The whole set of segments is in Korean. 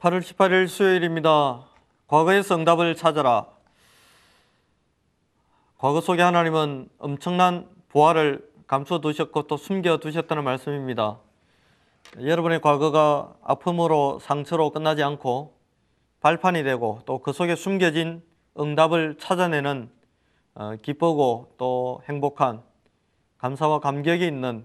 8월 18일 수요일입니다. 과거에서 응답을 찾아라. 과거 속에 하나님은 엄청난 보화를 감추어 두셨고 또 숨겨 두셨다는 말씀입니다. 여러분의 과거가 아픔으로 상처로 끝나지 않고 발판이 되고 또 그 속에 숨겨진 응답을 찾아내는 어, 기쁘고 또 행복한 감사와 감격이 있는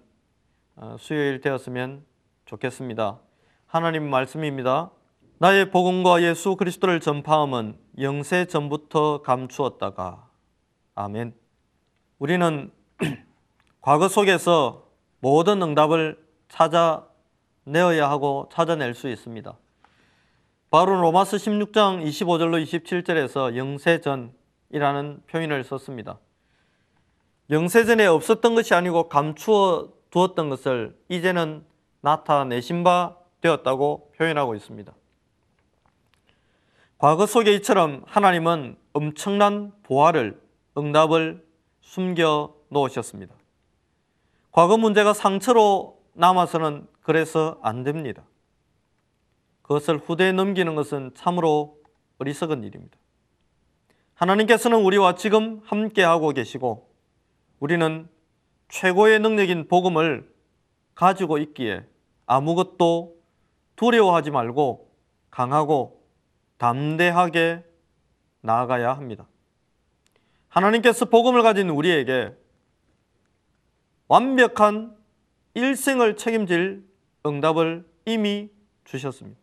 어, 수요일 되었으면 좋겠습니다. 하나님 말씀입니다. 나의 복음과 예수 그리스도를 전파함은 영세 전부터 감추었다가 아멘. 우리는 과거 속에서 모든 응답을 찾아내어야 하고 찾아낼 수 있습니다. 바로 로마서 16장 25절로 27절에서 영세전이라는 표현을 썼습니다. 영세전에 없었던 것이 아니고 감추어 두었던 것을 이제는 나타내신 바 되었다고 표현하고 있습니다. 과거 속에 이처럼 하나님은 엄청난 보화를, 응답을 숨겨 놓으셨습니다. 과거 문제가 상처로 남아서는 그래서 안 됩니다. 그것을 후대에 넘기는 것은 참으로 어리석은 일입니다. 하나님께서는 우리와 지금 함께하고 계시고 우리는 최고의 능력인 복음을 가지고 있기에 아무것도 두려워하지 말고 강하고 담대하게 나아가야 합니다. 하나님께서 복음을 가진 우리에게 완벽한 일생을 책임질 응답을 이미 주셨습니다.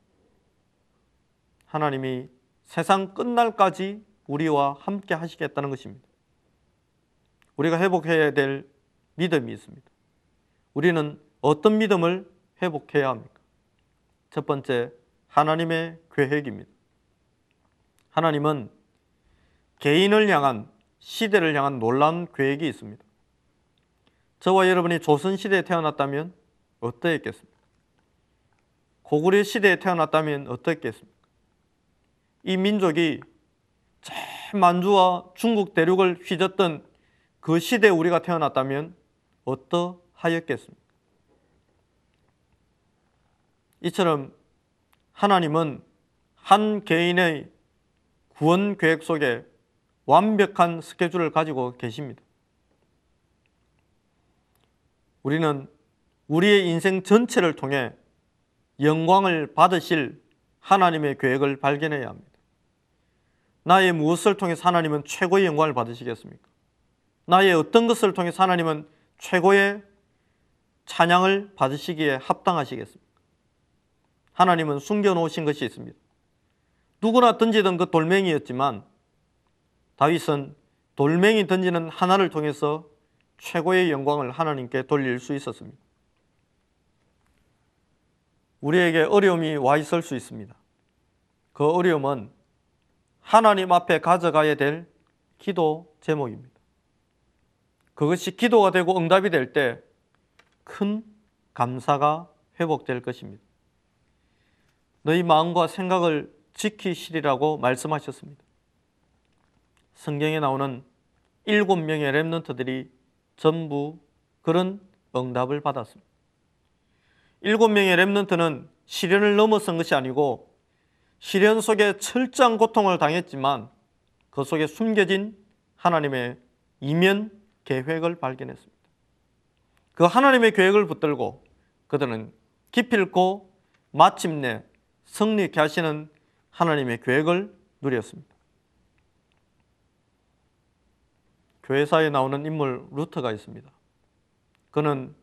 하나님이 세상 끝날까지 우리와 함께 하시겠다는 것입니다. 우리가 회복해야 될 믿음이 있습니다. 우리는 어떤 믿음을 회복해야 합니까? 첫 번째, 하나님의 계획입니다. 하나님은 개인을 향한 시대를 향한 놀라운 계획이 있습니다. 저와 여러분이 조선 시대에 태어났다면 어떠했겠습니까? 고구려 시대에 태어났다면 어떻겠습니까? 이 민족이 만주와 중국 대륙을 휘젓던 그 시대에 우리가 태어났다면 어떠하였겠습니까? 이처럼 하나님은 한 개인의 구원 계획 속에 완벽한 스케줄을 가지고 계십니다. 우리는 우리의 인생 전체를 통해 영광을 받으실 하나님의 계획을 발견해야 합니다. 나의 무엇을 통해서 하나님은 최고의 영광을 받으시겠습니까? 나의 어떤 것을 통해서 하나님은 최고의 찬양을 받으시기에 합당하시겠습니까? 하나님은 숨겨놓으신 것이 있습니다. 누구나 던지던 그 돌멩이였지만 다윗은 돌멩이 던지는 하나를 통해서 최고의 영광을 하나님께 돌릴 수 있었습니다. 우리에게 어려움이 와 있을 수 있습니다. 그 어려움은 하나님 앞에 가져가야 될 기도 제목입니다. 그것이 기도가 되고 응답이 될 때 큰 감사가 회복될 것입니다. 너희 마음과 생각을 지키시리라고 말씀하셨습니다. 성경에 나오는 일곱 명의 랩런트들이 전부 그런 응답을 받았습니다. 일곱 명의 랩런트는 시련을 넘어선 것이 아니고 시련 속에 철저한 고통을 당했지만 그 속에 숨겨진 하나님의 이면 계획을 발견했습니다. 그 하나님의 계획을 붙들고 그들은 기필코 마침내 성립케 하시는 하나님의 계획을 누렸습니다. 교회사에 나오는 인물 루터가 있습니다. 그는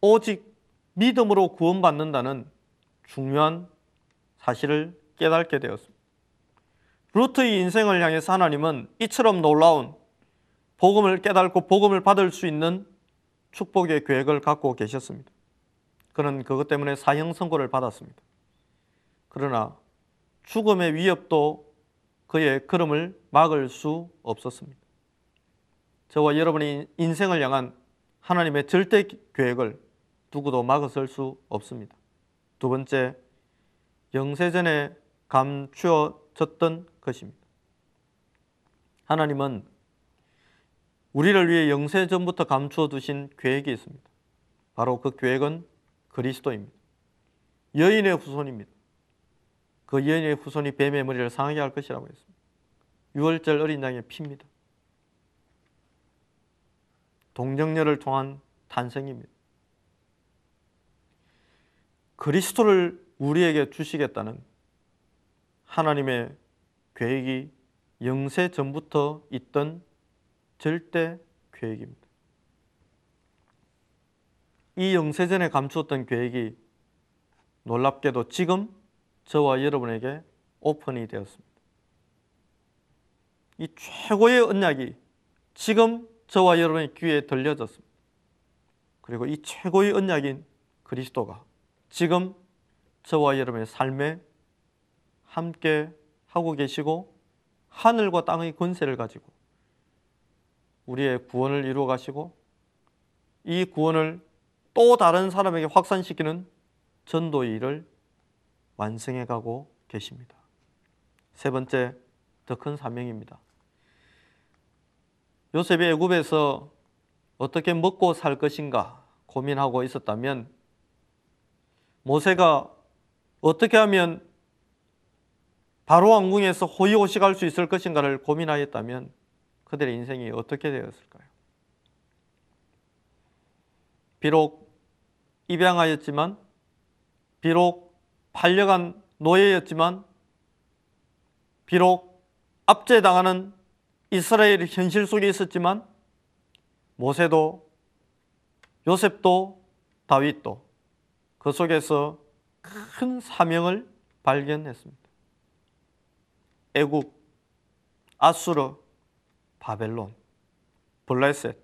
오직 믿음으로 구원받는다는 중요한 사실을 깨닫게 되었습니다. 루트의 인생을 향해서 하나님은 이처럼 놀라운 복음을 깨닫고 복음을 받을 수 있는 축복의 계획을 갖고 계셨습니다. 그는 그것 때문에 사형 선고를 받았습니다. 그러나 죽음의 위협도 그의 걸음을 막을 수 없었습니다. 저와 여러분의 인생을 향한 하나님의 절대 계획을 누구도 막아설 수 없습니다. 두 번째, 영세전에 감추어졌던 것입니다. 하나님은 우리를 위해 영세전부터 감추어 두신 계획이 있습니다. 바로 그 계획은 그리스도입니다. 여인의 후손입니다. 그 여인의 후손이 뱀의 머리를 상하게 할 것이라고 했습니다. 6월절 어린 양의 피입니다. 동정녀를 통한 탄생입니다. 그리스도를 우리에게 주시겠다는 하나님의 계획이 영세 전부터 있던 절대 계획입니다. 이 영세전에 감추었던 계획이 놀랍게도 지금 저와 여러분에게 오픈이 되었습니다. 이 최고의 언약이 지금 저와 여러분의 귀에 들려졌습니다. 그리고 이 최고의 언약인 그리스도가 지금 저와 여러분의 삶에 함께 하고 계시고 하늘과 땅의 권세를 가지고 우리의 구원을 이루어 가시고 이 구원을 또 다른 사람에게 확산시키는 전도의 일을 완성해 가고 계십니다. 세 번째 더 큰 사명입니다. 요셉이 애굽에서 어떻게 먹고 살 것인가 고민하고 있었다면 모세가 어떻게 하면 바로 왕궁에서 호의호식할 수 있을 것인가를 고민하였다면 그들의 인생이 어떻게 되었을까요? 비록 입양하였지만 비록 팔려간 노예였지만 비록 압제당하는 이스라엘 현실 속에 있었지만 모세도 요셉도 다윗도 그 속에서 큰 사명을 발견했습니다. 애굽, 아수르, 바벨론, 블레셋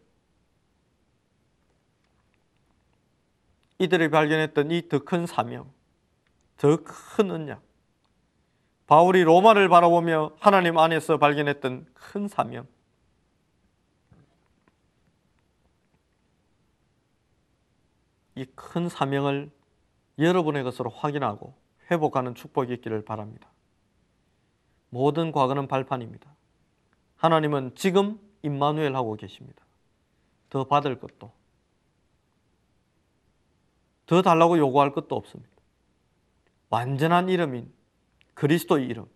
이들이 발견했던 이 더 큰 사명, 더 큰 언약 바울이 로마를 바라보며 하나님 안에서 발견했던 큰 사명 이 큰 사명을 여러분의 것으로 확인하고 회복하는 축복이 있기를 바랍니다. 모든 과거는 발판입니다. 하나님은 지금 임마누엘 하고 계십니다. 더 받을 것도 더 달라고 요구할 것도 없습니다. 완전한 이름인 그리스도의 이름,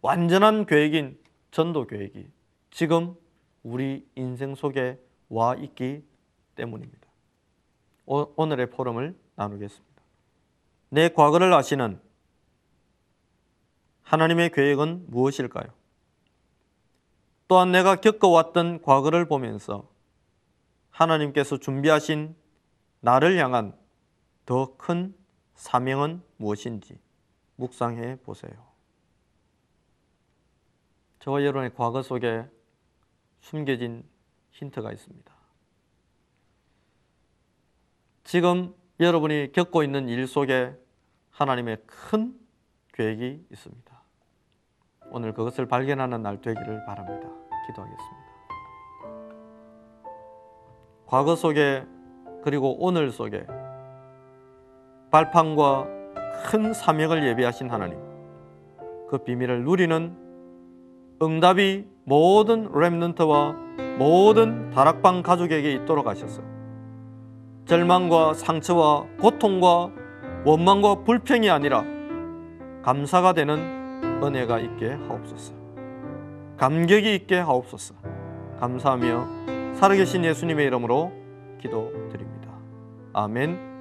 완전한 계획인 전도 계획이 지금 우리 인생 속에 와 있기 때문입니다. 오, 늘의 포럼을 나누겠습니다. 내 과거를 아시는 하나님의 계획은 무엇일까요? 또한 내가 겪어왔던 과거를 보면서 하나님께서 준비하신 나를 향한 더 큰 사명은 무엇인지 묵상해 보세요. 저와 여러분의 과거 속에 숨겨진 힌트가 있습니다. 지금 여러분이 겪고 있는 일 속에 하나님의 큰 계획이 있습니다. 오늘 그것을 발견하는 날 되기를 바랍니다. 기도하겠습니다. 과거 속에 그리고 오늘 속에 발판과 큰 사명을 예비하신 하나님, 그 비밀을 누리는 응답이 모든 렘넌트와 모든 다락방 가족에게 있도록 하셨어. 절망과 상처와 고통과 원망과 불평이 아니라 감사가 되는 은혜가 있게 하옵소서. 감격이 있게 하옵소서. 감사하며 살아계신 예수님의 이름으로 기도드립니다. 아멘.